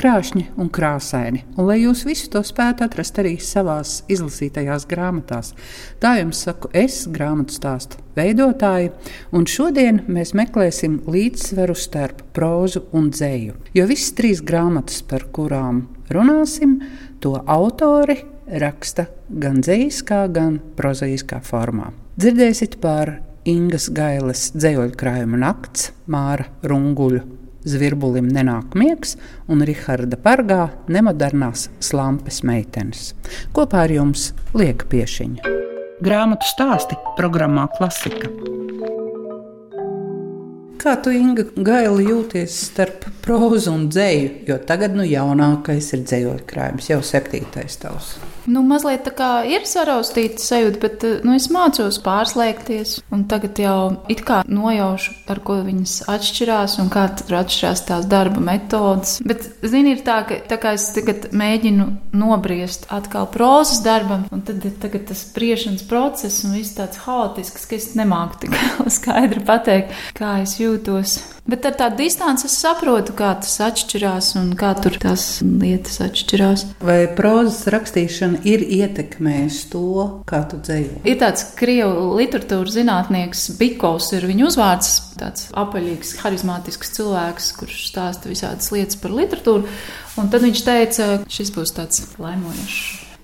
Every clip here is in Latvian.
Krāšņi un krāsaini, un lai jūs visu to spētu atrast arī savās izlasītajās grāmatās. Tā jums saku es, grāmatu stāstu veidotāji, un šodien mēs meklēsim līdzsvaru starp prózu un dzēju. Jo visas trīs grāmatas, par kurām runāsim, to autori raksta gan dzīslā, gan prozaiskā formā. Dzirdēsiet par Ingas Gailes dzējoļu krājuma nakts, Māra Runguļu Zvirbulim nenāk miegs un Riharda Pargā nemodernās slampes meitenes. Kopā ar jums lieka piešiņa. Grāmatu stāsti programmā Klasika. Kā tu, Inga, gaili jūties starp prózu un dzēju? Jo tagad nu, jaunākais ir dzējoļu krājums, jau septītais tavs. Nu, mazliet tā kā ir saraustīta sajūta, bet eh, nu, es mācos pārslēgties. Tagad jau it kā nojaušu, ar ko viņas atšķirās un kā tur atšķirās tās darba metodas. Bet, zini, ir tā, ka tā kā es tagad mēģinu nobriest atkal prozas darbam, un tad ir tas priešanas process un viss tāds haotisks, ka es nemāku tik skaidri pateikt, kā es jūtos. Bet ar tādu distanci es saprotu, kā tas atšķirās un kā tur tās lietas atšķirās. Vai prozas rakstīšana ir ietekmējusi to, kā tu dzējo? Ir tāds krievu literatūras zinātnieks, Bikovs ir viņa uzvārds, tāds apaļīgs, harizmātisks cilvēks, kurš stāsta visādas lietas par literatūru. Un tad viņš teica, šis būs tāds laimojošs.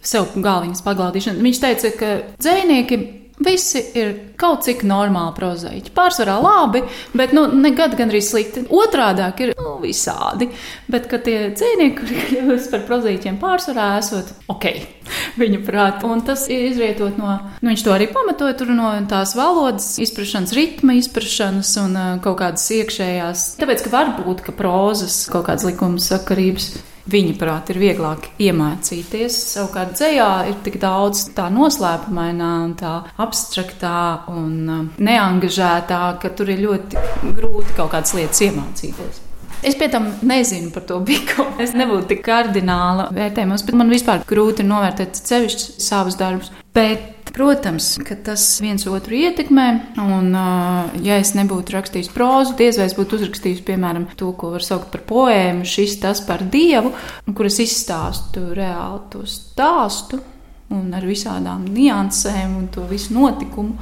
Sev galviņas paglaudīšana. Viņš teica, ka dzēnieki Visi ir kaut cik normāli prozaiķi. Pārsvarā labi, bet nu, nekad gandrīz slikti. Otrādi ir nu, visādi. Bet, kad tie dzīvnieki, kuriem kļūst par prozaiķiem, pārsvarā esot ok, viņa prātā. Un tas izrietot no, nu, viņš to arī pamatoja no tās valodas, izpratnes, ritma izpratnes un uh, kaut kādas iekšējās. Tāpēc, ka var būt, ka prozas kaut kādas likuma sakarības viņa prāt ir vieglāk iemācīties. Savukārt dzējā ir tik daudz tā noslēpumainā un tā abstraktā un um, neangažētā, ka tur ir ļoti grūti kaut kādas lietas iemācīties. Es pie tam nezinu par to biku. Es nebūtu tik kardināla vērtējumos, bet man vispār grūti novērtēt sevišķi savus darbus. Bet Protams, ka tas viens otru ietekmē, un, ja es nebūtu rakstījis prózu, diez vai es būtu uzrakstījis, piemēram, to, ko var saukt par poēmu, šis tas par dievu, kuras izstāstu reāli to stāstu un ar visādām niansēm un to visu notikumu.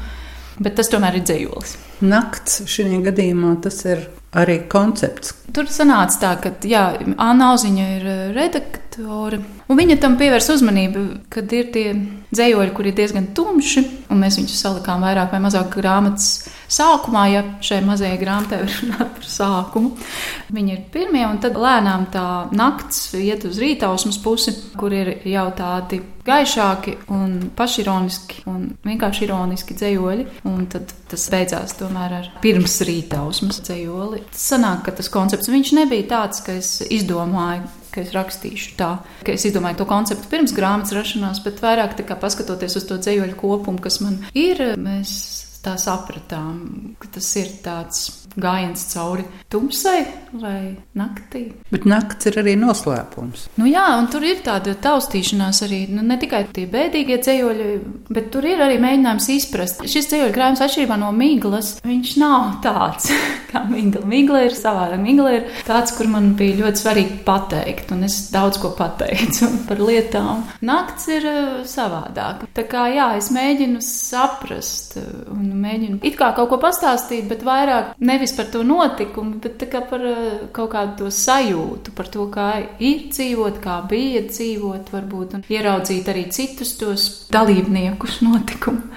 Bet tas tomēr ir dzējolis. Nakts šajā gadījumā tas ir arī koncepts. Tur sanāca tā, ka jā, Anna Auziņa ir redaktore, un viņa tam pievērs uzmanību, kad ir tie dzējoļi, kur ir diezgan tumši, un mēs viņus salikām vairāk vai mazāk grāmatas sākumā, ja šai mazajai grāmatai var runāt par sākumu. Viņi ir pirmie, un tad lēnām tā nakts iet uz rītausmas pusi, kur ir jau tādi gaišāki un pašironiski un vienkārši ironiski dzējoļi, un tad tas beidzās tomēr ar pirms rītausmas dzējoli. Tas sanāk, ka tas koncepts viņš nebija tāds, ka es izdomāju, ka es rakstīšu tā, ka es izdomāju to konceptu pirms grāmatas rašanās, bet vairāk paskatoties uz to dzīvoļu kopumu, kas man ir, mēs tā sapratām, ka tas ir tāds gājiens cauri tumsai vai naktī. Bet naktis ir arī noslēpums. Nu jā, un tur ir tāda taustīšanās arī nu, ne tikai tie bēdīgie ceļoļi, bet tur ir arī mēģinājums izprast. Šis ceļoļu krājums atšķirībā no miglas, viņš nav tāds kā migla. Migla ir savādāk. Migla ir tāds, kur man bija ļoti svarīgi pateikt, un es daudz ko pateicu par lietām. Nakts ir uh, savādāk. Tā kā jā, es mēģinu saprast un mēģinu it kā kaut ko pastāstīt, bet vairāk nevis par to notikumu, bet par uh, kaut kādu to sajūtu, par to, kā ir dzīvot, kā bija dzīvot, varbūt, ieraudzīt arī citus tos dalībniekus notikumu.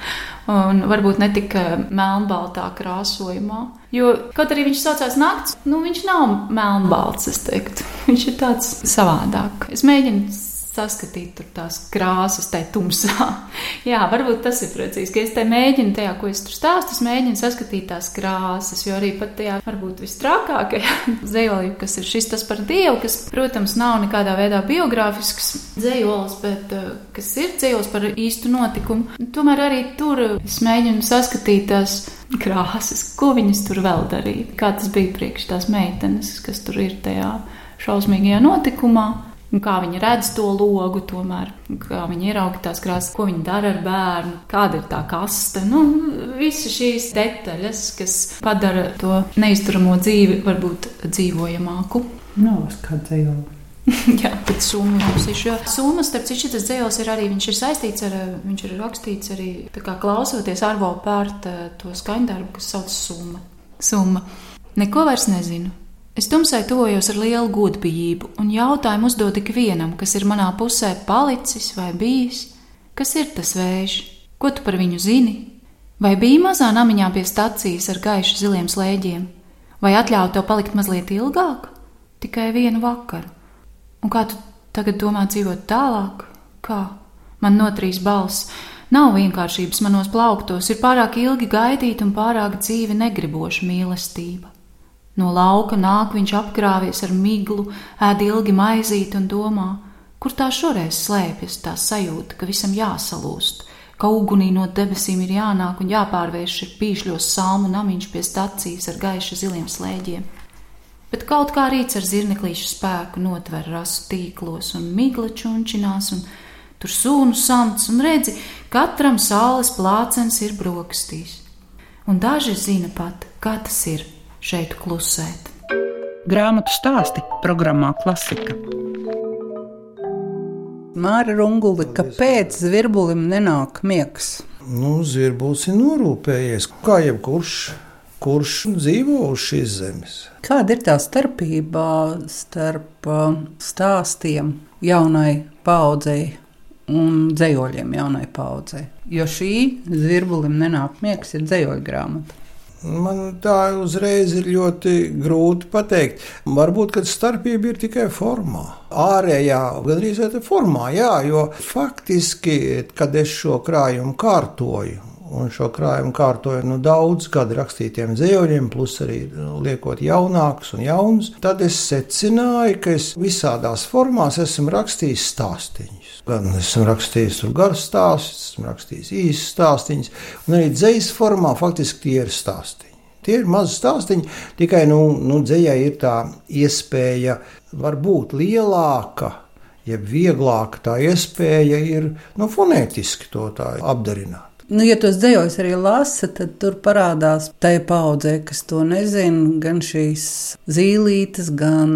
Un varbūt ne tik uh, melnbaltā krāsojumā. Jo, kaut arī viņš saucās nakts, nu, viņš nav melnbalts, es teiktu. Viņš ir tāds savādāk. Es mēģinu saskatīt tur tās krāsas, tai tumsā. Jā, varbūt tas ir precīzi, ka es te mēģinu, tajā, ko es tur stāstu, es mēģinu saskatīt tās krāsas, jo arī pat tajā varbūt visstrakākajā dzējolī, kas ir šis tas par Dievu, kas, protams, nav nekādā veidā biogrāfisks dzējols, bet uh, kas ir dzējols par īstu notikumu. Tomēr arī tur es mēģinu saskatīt tās krāsas, ko viņas tur vēl darīja, kā tas bija priekš tās meitenes, kas tur ir tajā šausmīgajā notikumā. Kā viņi redz to logu, tomēr, kā viņi ierauga tās krāsas, ko viņi dara ar bērnu, kāda ir tā kaste. Nu, Visas šīs detaļas, kas padara to neizturamo dzīvi, varbūt dzīvojamāku. Nav kā dzīvot. Jā, bet summa mums ir. Summa, starp citu, šis dzējos ir arī, viņš ir saistīts ar, viņš ir rakstīts arī, tā kā klausoties Arvo pērta to skaņdarbu, kas sauc summa. Summa. Neko vairs nezinu. Es tumsai tojos ar lielu godbijību un jautājumu uzdod ikvienam, kas ir manā pusē palicis vai bijis. Kas ir tas vējš? Ko tu par viņu zini? Vai bija mazā namiņā pie stacijas ar gaišu ziliem slēģiem? Vai atļauj tev palikt mazliet ilgāk? Tikai vienu vakaru. Un kā tu tagad domā dzīvot tālāk? Kā? Man notrīs balss. Nav vienkāršības manos plauktos, ir pārāk ilgi gaidīt un pārāk dzīve negriboša mīlestība. No lauka nāk viņš apkrāvies ar miglu, ēd ilgi maizīt un domā, kur tā šoreiz slēpjas tā sajūta, ka visam jāsalūst, ka ugunī no debesīm ir jānāk un jāpārvērš ir pīšļos salmu namiņš pie stacijas ar gaiša ziliem slēģiem. Bet kaut kā rīts ar zirneklīšu spēku notver rasu tīklos un migla čunčinās, un tur sūnu samts, un redzi, katram saules plācens ir brokastīs. Un daži zina pat, kā tas ir šeit klusēt. Grāmatu stāsti programmā Klasika. Māra Runguli, kāpēc zvirbulim nenāk miegs? Nu, zvirbulis ir norūpējies, kā jebkurš kurš dzīvo uz šīs zemes. Kāda ir tā starpība starp uh, stāstiem jaunai paudzei un dzējoļiem jaunai paudzei? Jo šī zvirbulim nenāk miegs, ir dzējoļu grāmata. Man tā uzreiz ir ļoti grūti pateikt. Varbūt starpība ir tikai formā. Ārējā, gandrīz tādā formā, jā, jo faktiski, kad es šo krājumu kārtoju, Un šo krājumu kārtoju nu, daudz gadu rakstītiem dzīvojumiem, plus arī nu, liekot jaunākus un jaunus. Tad es secināju, ka es visādās formās esmu rakstījis stāstīņus. Gan esmu rakstījis garus stāstus, esmu rakstījis īsus stāstīņus, un arī dzīslas formā faktiski tie ir stāstīņi. Tie ir mazi stāstīņi, tikai nu, nu, dzējai ir tā iespēja, varbūt lielāka jeb vieglāka tā iespēja ir nu, fonētiski to apdarināt. Nu, ja tos dzējos arī lasa, tad tur parādās tai paudzē, kas to nezina, gan šīs zīlītes, gan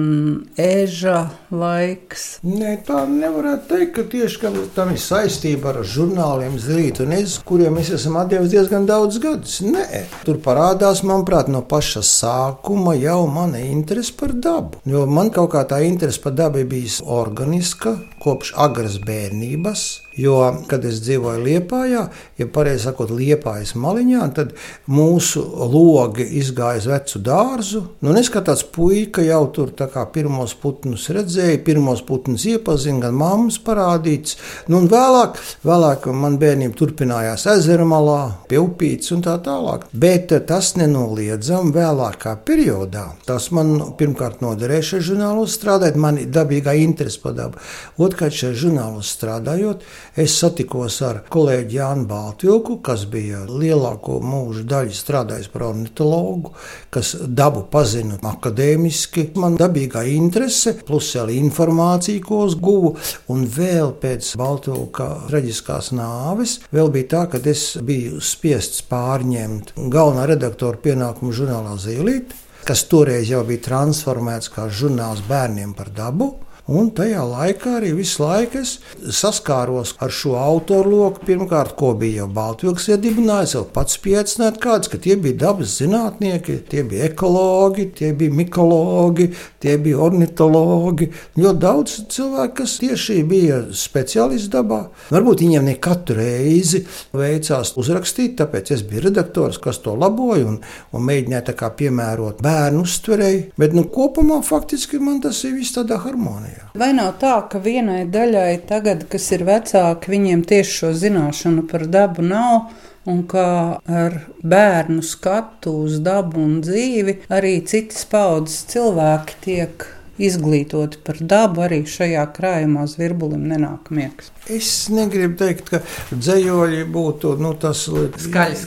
eža laiks. Nē, tā nevarētu teikt, ka tieši tam ir saistība ar žurnāliem, zīlīti un ežu, kuriem mēs esam atdevis diezgan daudz gadus. Nē, tur parādās, manuprāt, no paša sākuma jau mana interese par dabu. Jo man kaut kā tā interese par dabu ir bijusi organiska kopš agras bērnības. Jo, kad es dzīvoju Liepājā, ja pareizi sakot, Liepājas maliņā, tad mūsu logi izgāja uz vecu dārzu. Nu, neskatās puika jau tur pirmos putnus redzēja, pirmos putnus iepazina, gan mammas parādīts. Nu, vēlāk, vēlāk man bērnība turpinājās ezera malā, pie upītes un tā tālāk. Bet tas nenoliedzami vēlākā periodā. Tas man pirmkārt noderēja šajā žurnālā strādāt, man ir dabīgā interese par dabu. Otrkārt, šajā žurnālā strādājot, Es satikos ar kolēģi Jānu Baltvilku, kas bija lielāko mūža daļu strādājis par ornitologu, kas dabu pazina akadēmiski. Man dabīgā interese, plus arī informācija, ko es guvu, un vēl pēc Baltvilka traģiskās nāves, vēl bija tā, ka es biju spiests pārņemt galvenā redaktora pienākumu žurnālā Zīlīt, kas toreiz jau bija transformēts kā žurnāls bērniem par dabu. Un tajā laikā arī visu laiku es saskāros ar šo autoru loku. Pirmkārt, ko bija jau Baltvilks iedibinājis, jau pats piecināt kāds, ka tie bija dabas zinātnieki, tie bija ekologi, tie bija mikologi, tie bija ornitologi. Ļoti daudz cilvēku, kas tieši bija speciālisti dabā. Varbūt viņiem ne katru reizi veicās uzrakstīt, tāpēc es biju redaktors, kas to laboja un, un mēģināja piemērot bērnu uztverēji. Bet nu, kopumā faktiski man tas ir viss tādā harmonijā. Jā. Vai nav tā, ka vienai daļai, tagad, kas ir vecāki, viņiem tieši šo zināšanu par dabu nav? Un kā ar bērnu skatu uz dabu un dzīvi, arī citas paudzes cilvēki tiek izglītoti par dabu, arī šajā krājumā zvirbulim nenāk miegs. Es negribu teikt, ka dzējoļi būtu nu, tas Skaļs,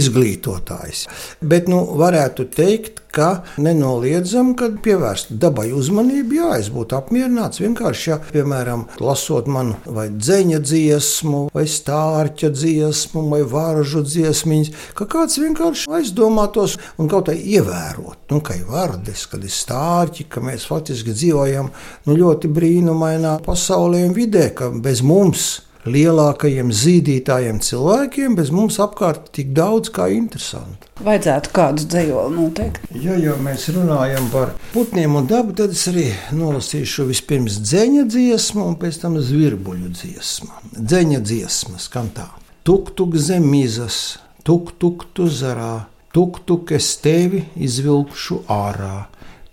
izglītotājs. Bet nu, varētu teikt, ka nenoliedzam, ka pievērst dabai uzmanību, jā, es būtu apmierināts. Vienkārši, ja, piemēram, lasot manu vai dzeņa dziesmu, vai stārķa dziesmu, vai vāržu dziesmiņas, ka kāds vienkārši aizdomātos un kaut kā ievērot, nu, ka ir vārdes, kad ir stārķi, ka mēs faktiski dzīvojam nu, ļoti brīnumainā pasaulē un vidē, ka bez mums lielākajiem zīdītājiem cilvēkiem, bez mums apkārt tik daudz kā interesanti. Vajadzētu kādu dzējoli noteikt. Ja jau mēs runājam par putniem un dabu, tad es arī nolasīšu vispirms dzeņa dziesmu un pēc tam zvirbuļu dziesmu. Dzeņa dziesmas, kam tā? Tuk tuk zem mizas, tuk tuk tu zarā, tuk tuk es tevi izvilkšu ārā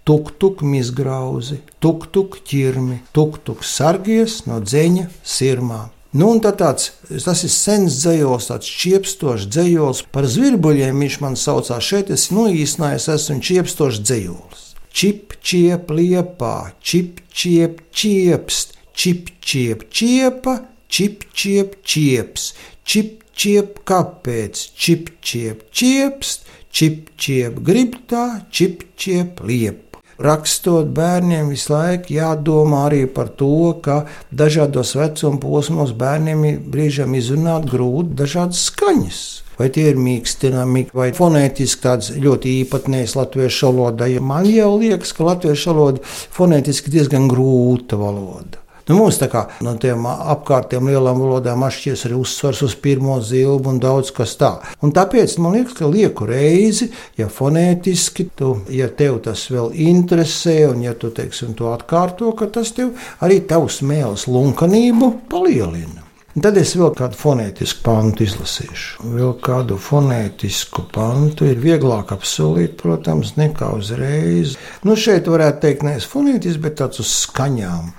tuk tuk mizgrauzi, tuk tuk ķirmi, tuk tuk sargies no dzeņa sirmām. Nu, tāds, tas ir sens dzējos, tāds čiepstošs dzējos. Par zvirbuļiem viņš man saucās. Šeit es noīsināju, esmu čiepstošs dzējos. Čip, čiep, liepā, čip, čiep, čiepst, čip, čiep, čiepa, čip, čiep, čieps, čip, čiep, kāpēc, čip, čiep, čiepst, čip, čiep, gribtā, čip, čiep, liep rakstot bērniem visu laiku jādomā arī par to, ka dažādos vecuma posmos bērniem ir brīžiem izrunāt grūti dažādas skaņas. Vai tie ir mīkstinājumi, vai fonētiski tāds ļoti īpatnējs latviešu valodai. Man jau liekas, ka latviešu valoda fonētiski diezgan grūta valoda. Nu, mums kā no tiem apkārtiem lielām valodām atšķiras arī uzsvars uz pirmo zilbu un daudz kas tā. Un tāpēc man liekas, ka lieku reizi, ja fonētiski, tu, ja tev tas vēl interesē, un ja tu teiksim, to atkārto, ka tas tev arī tavs mēls lunkanību palielina. Un tad es vēl kādu fonētisku pantu izlasīšu. Vēl kādu fonētisku pantu ir vieglāk apsolīt, protams, nekā uzreiz. Nu, šeit varētu teikt, nevis fonētiski, bet tāds uz skaņām.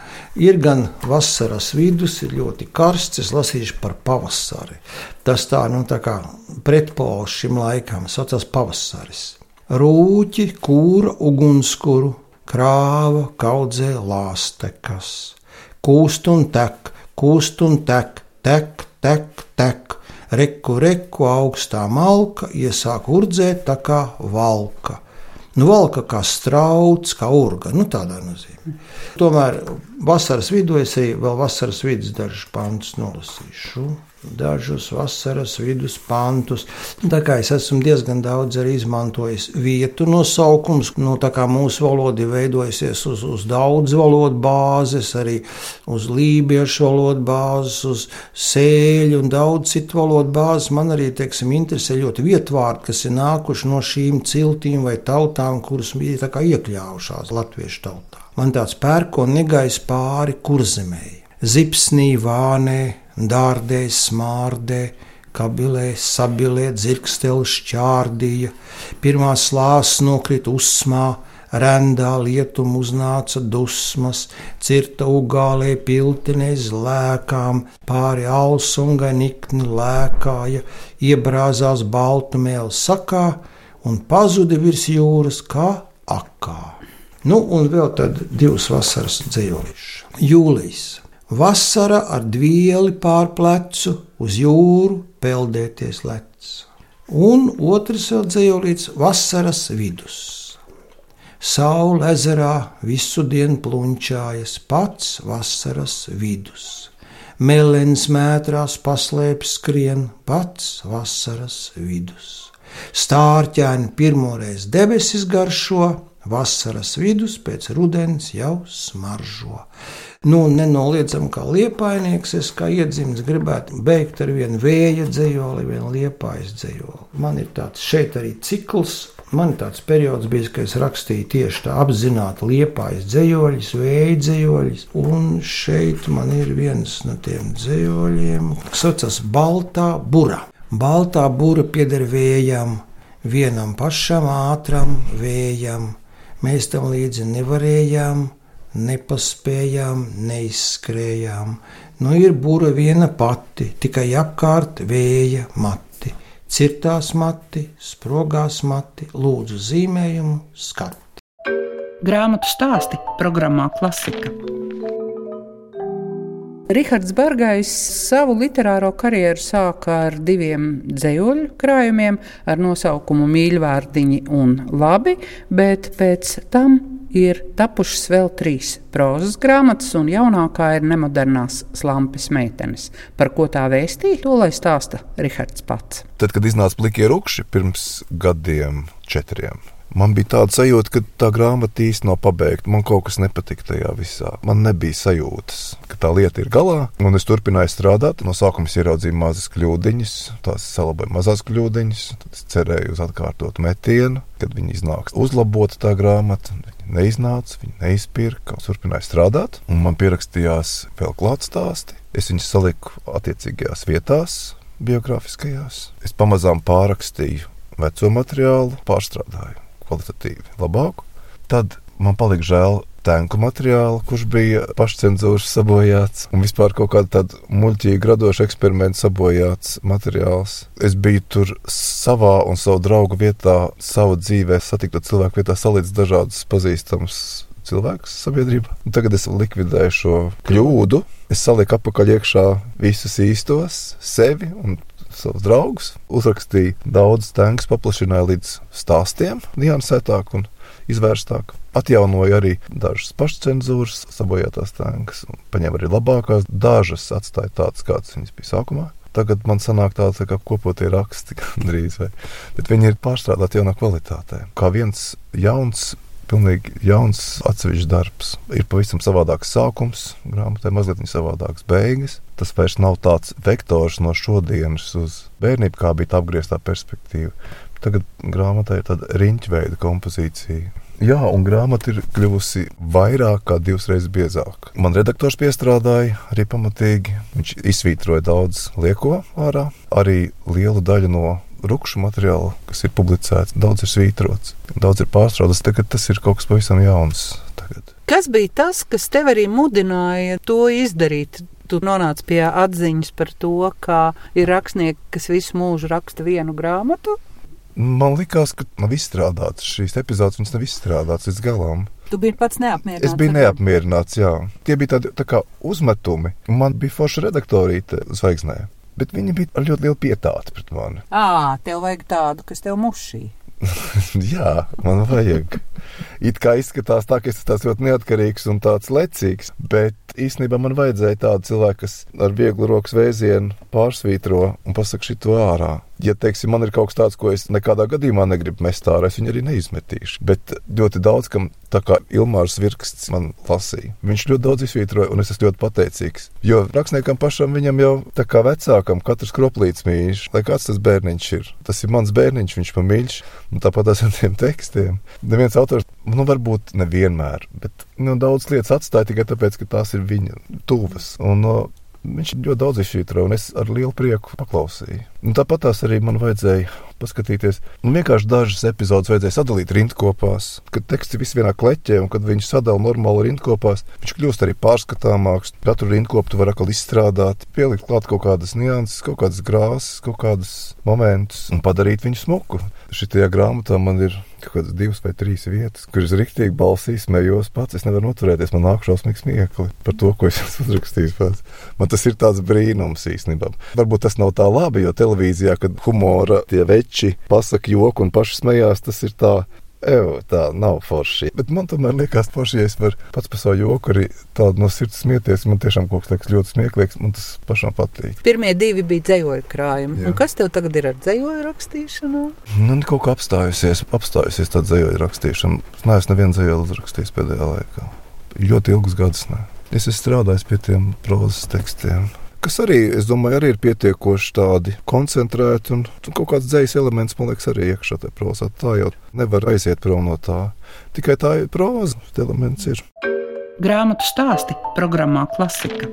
Ir gan vasaras vidus, ir ļoti karsts, es lasīšu par pavasari. Tas tā, nu, tā kā pretpols šim laikam, saucas pavasaris. Rūķi, kūra, ugunskura, krāva, kaudzē, lāstekas, kūst un tek kūst un tek, tek, tek, tek. Reku, reku augstā malka iesāk urdzēt tā kā valka. Nu, valka kā strauts, kā urga, nu tādā nozīmē. Tomēr vasaras vidū es arī vēl vasaras vidus dažus pantus nolasīšu dažus vasaras vidus pantus. Tā kā es esmu diezgan daudz arī izmantojis vietu nosaukumus, nu, tā kā mūsu valoda ir veidojusies uz, uz daudz valodu bāzes, arī uz lībiešu valodu bāzes, uz sēļu un daudz citu valodu bāzes. Man arī, teiksim, interesē ļoti vietvārdi, kas ir nākuši no šīm ciltīm vai tautām, kuras bija iekļaujušās latviešu tautā. Man tāds pērkons negais pāri kurzemēji. Zipsnī, vānē, dārdē, smārdē, kabilē, sabilē, dzirksteli šķārdīja, pirmā slānis nokrita uzsmā, rendā lietuma uznāca dusmas, cirta ugālē piltinēs lēkām, pāri alsungai nikni lēkāja, iebrāzās baltumēl sakā un pazuda virs jūras kā akā. Nu, un vēl tad divas vasaras dzējolīšas. Jūlijas Vasara ar dvieli pār plecu, uz jūru peldēties lec. Un otrs vēl dzējolīts vasaras vidus. Saula ezerā visu dienu plunčājas pats vasaras vidus. Melens mētrās paslēpjas skrien pats vasaras vidus. Stārķēni pirmoreiz debesis garšo, vasaras vidus pēc rudens jau smaržo. Nu, nenoliedzami kā liepainieks, es kā iedzimts gribētu beigt ar vienu vēja dzējoli, vienu liepājas dzējoli. Man ir tāds šeit arī cikls. Man tāds periods bija, kad es rakstīju tieši tā apzināti liepājas dzējoļus, vēja dzējoļus. Un šeit man ir viens no tiem dzējoļiem, kas saucas Baltā Bura. Baltā Bura pieder vējam, vienam pašam ātram vējam. Mēs tam līdzi nevarējām nepaspējām, neizskrējām. Nu, ir būra viena pati, tikai apkārt vēja mati. Cirtās mati, sprogās mati, lūdzu zīmējumu, skati. Grāmatu stāsti programmā Klasika. Rihards Bargais savu literāro karjeru sāka ar diviem dzējoļu krājumiem ar nosaukumu Mīļvārdiņi un Labi, bet pēc tam ir tapušas vēl trīs prozas grāmatas, un jaunākā ir nemodernās slampes meitenes. Par ko tā vēstīja, to lai stāsta Rihards pats. Tad, kad iznāca plikie rupši pirms gadiem, četriem, Man bija tāda sajūta, ka tā grāmata īstenībā nav pabeigta. Man kaut kas nepatika tajā visā. Man nebija sajūtas, ka tā lieta ir galā. Un es turpināju strādāt. No sākuma ieraudzīju mazas kļūdiņas, tās salaboju mazās kļūdiņas. Tad es cerēju uz atkārtotu metienu, kad viņi iznāks uzlabota tā grāmata. Viņa neiznāca, viņa neizpirka. Turpināju strādāt, un man pierakstījās vēl klāts stāsti. Es viņus saliku attiecīgajās vietās, biogrāfiskajās. Es pamazām pārrakstīju veco materiālu, pārstrādāju kvalitatīvi labāku. Tad man palika žēl tanku materiālu, kurš bija pašcensūras sabojāts un vispār kaut kāda tāda muļķīga, radoša eksperimenta sabojāts materiāls. Es biju tur savā un savu draugu vietā, savu dzīvē, satiktu cilvēku vietā, salīdz dažādus pazīstamus cilvēkus sabiedrībā. Un tagad es likvidēju šo kļūdu. Es saliku apakaļ iekšā visus īstos, sevi un savus draugus, uzrakstīja daudz tankus, paplašināja līdz stāstiem, niansētāk un izvērstāk. Atjaunoja arī dažas pašcensūras, sabojātās tankas, paņēma arī labākās, dažas atstāja tādas, kādas viņas bija sākumā. Tagad man sanāk tāds tā kā kopotie raksti, gandrīz, vai, bet viņi ir pārstrādāti jaunā kvalitātē. Kā viens jauns pilnīgi jauns, atsevišķs darbs. Ir pavisam savādāks sākums, grāmatai mazliet savādāks beigas. Tas vairs nav tāds vektors no šodienas uz bērnību, kā bija tā apgrieztā perspektīva. Tagad grāmatā ir tāda riņķveida kompozīcija. Jā, un grāmata ir kļuvusi vairāk kā divas reizes biezāka. Man redaktors piestrādāja arī pamatīgi. Viņš izsvītroja daudz lieko ārā, arī lielu daļu no rupšu materiālu, kas ir publicēts. Daudz ir svītrots, daudz ir pārstrādāts. Tagad tas ir kaut kas pavisam jauns. Tagad. Kas bija tas, kas tev arī mudināja to izdarīt? Tu nonāci pie atziņas par to, ka ir rakstnieki, kas visu mūžu raksta vienu grāmatu. Man liekas, ka nav izstrādāts šīs epizodes, viņas nav izstrādātas līdz galam. Tu biji pats neapmierināts. Es biju neapmierināts, jā. Tie bija tādi tā kā uzmetumi. Man bija forša redaktorīte zvaigznē bet viņi bija ar ļoti lielu pietātu pret mani. À, tev vajag tādu, kas tev mušī. Jā, man vajag. It kā izskatās tā, ka es esmu ļoti neatkarīgs un tāds lecīgs, bet īstenībā man vajadzēja tādu cilvēku, kas ar vieglu rokas vēzienu pārsvītro un pasaka šito ārā ja teiksim, man ir kaut kas tāds, ko es nekādā gadījumā negribu mest ārā, es viņu arī neizmetīšu. Bet ļoti daudz, kam tā kā Ilmārs Virksts man lasīja, viņš ļoti daudz izsvītroja, un es esmu ļoti pateicīgs. Jo rakstniekam pašam viņam jau tā kā vecākam katrs kroplīts mīļš, lai kāds tas bērniņš ir. Tas ir mans bērniņš, viņš man mīļš, un tāpat ar tiem tekstiem. Neviens autors, nu varbūt nevienmēr, bet nu, daudz lietas atstāja tikai tāpēc, ka tās ir viņa tuvas. Un, Viņš ļoti daudz izšķīra, un es ar lielu prieku paklausīju. Un tāpat tās arī man vajadzēja paskatīties. Man vienkārši dažas epizodes vajadzēja sadalīt rindkopās, kad teksti viss vienā kleķē, un kad viņi sadala normāli rindkopās, viņš kļūst arī pārskatāmāks. Katru rindkopu tu vari atkal izstrādāt, pielikt klāt kaut kādas nianses, kaut kādas grāsas, kaut kādas momentus un padarīt viņu smuku. Šitajā grāmatā man ir kaut kādas divas vai trīs vietas, kuras rīktīgi balsī smējos pats. Es nevaru noturēties, man nāk šausmīgs smiekli par to, ko es esmu uzrakstījis pats. Man tas ir tāds brīnums īstenībā. Varbūt tas nav tā labi, jo televīzijā, kad humora tie veči pasaka joku un paši smējās, tas ir tā Evo, tā nav forši. Bet man tomēr liekas, forši, ja es varu pats par savu joku arī tādu no sirds smieties. Man tiešām kaut kas liekas ļoti smieklīgs, man tas pašam patīk. Pirmie divi bija dzējoļu krājumi. Kas tev tagad ir ar dzējoļu rakstīšanu? Nu, kaut kā apstājusies, apstājusies tā dzējoļu rakstīšana. Es neesmu nevienu dzējoļu uzrakstījis pēdējā laikā. Ļoti ilgus gadus. Ne. Es esmu strādājis pie tiem prozas tekstiem kas arī, es domāju, arī ir pietiekoši tādi koncentrēti un, un kaut kāds dzīslis elements, man liekas, arī iekšā tajā prozā. Tā jau nevar aiziet prom no tā. Tikai tā ir proza, elements ir. Grāmatu stāsti programmā Klasika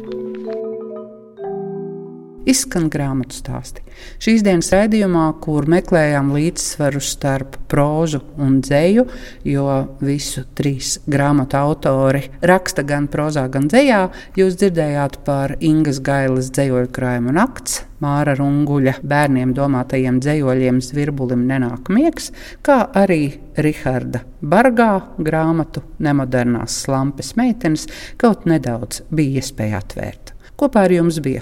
izskan grāmatu stāsti. Šīs dienas raidījumā, kur meklējām līdzsvaru starp prózu un dzēju, jo visu trīs grāmatu autori raksta gan prozā, gan dzējā, jūs dzirdējāt par Ingas Gailas dzējoļu krājumu nakts. Māra Runguļa bērniem domātajiem dzējoļiem Zvirbulim nenāk miegs, kā arī Riharda Bargā grāmatu Nemodernās slampes meitenes kaut nedaudz bija iespēja atvērt. Kopā ar jums bija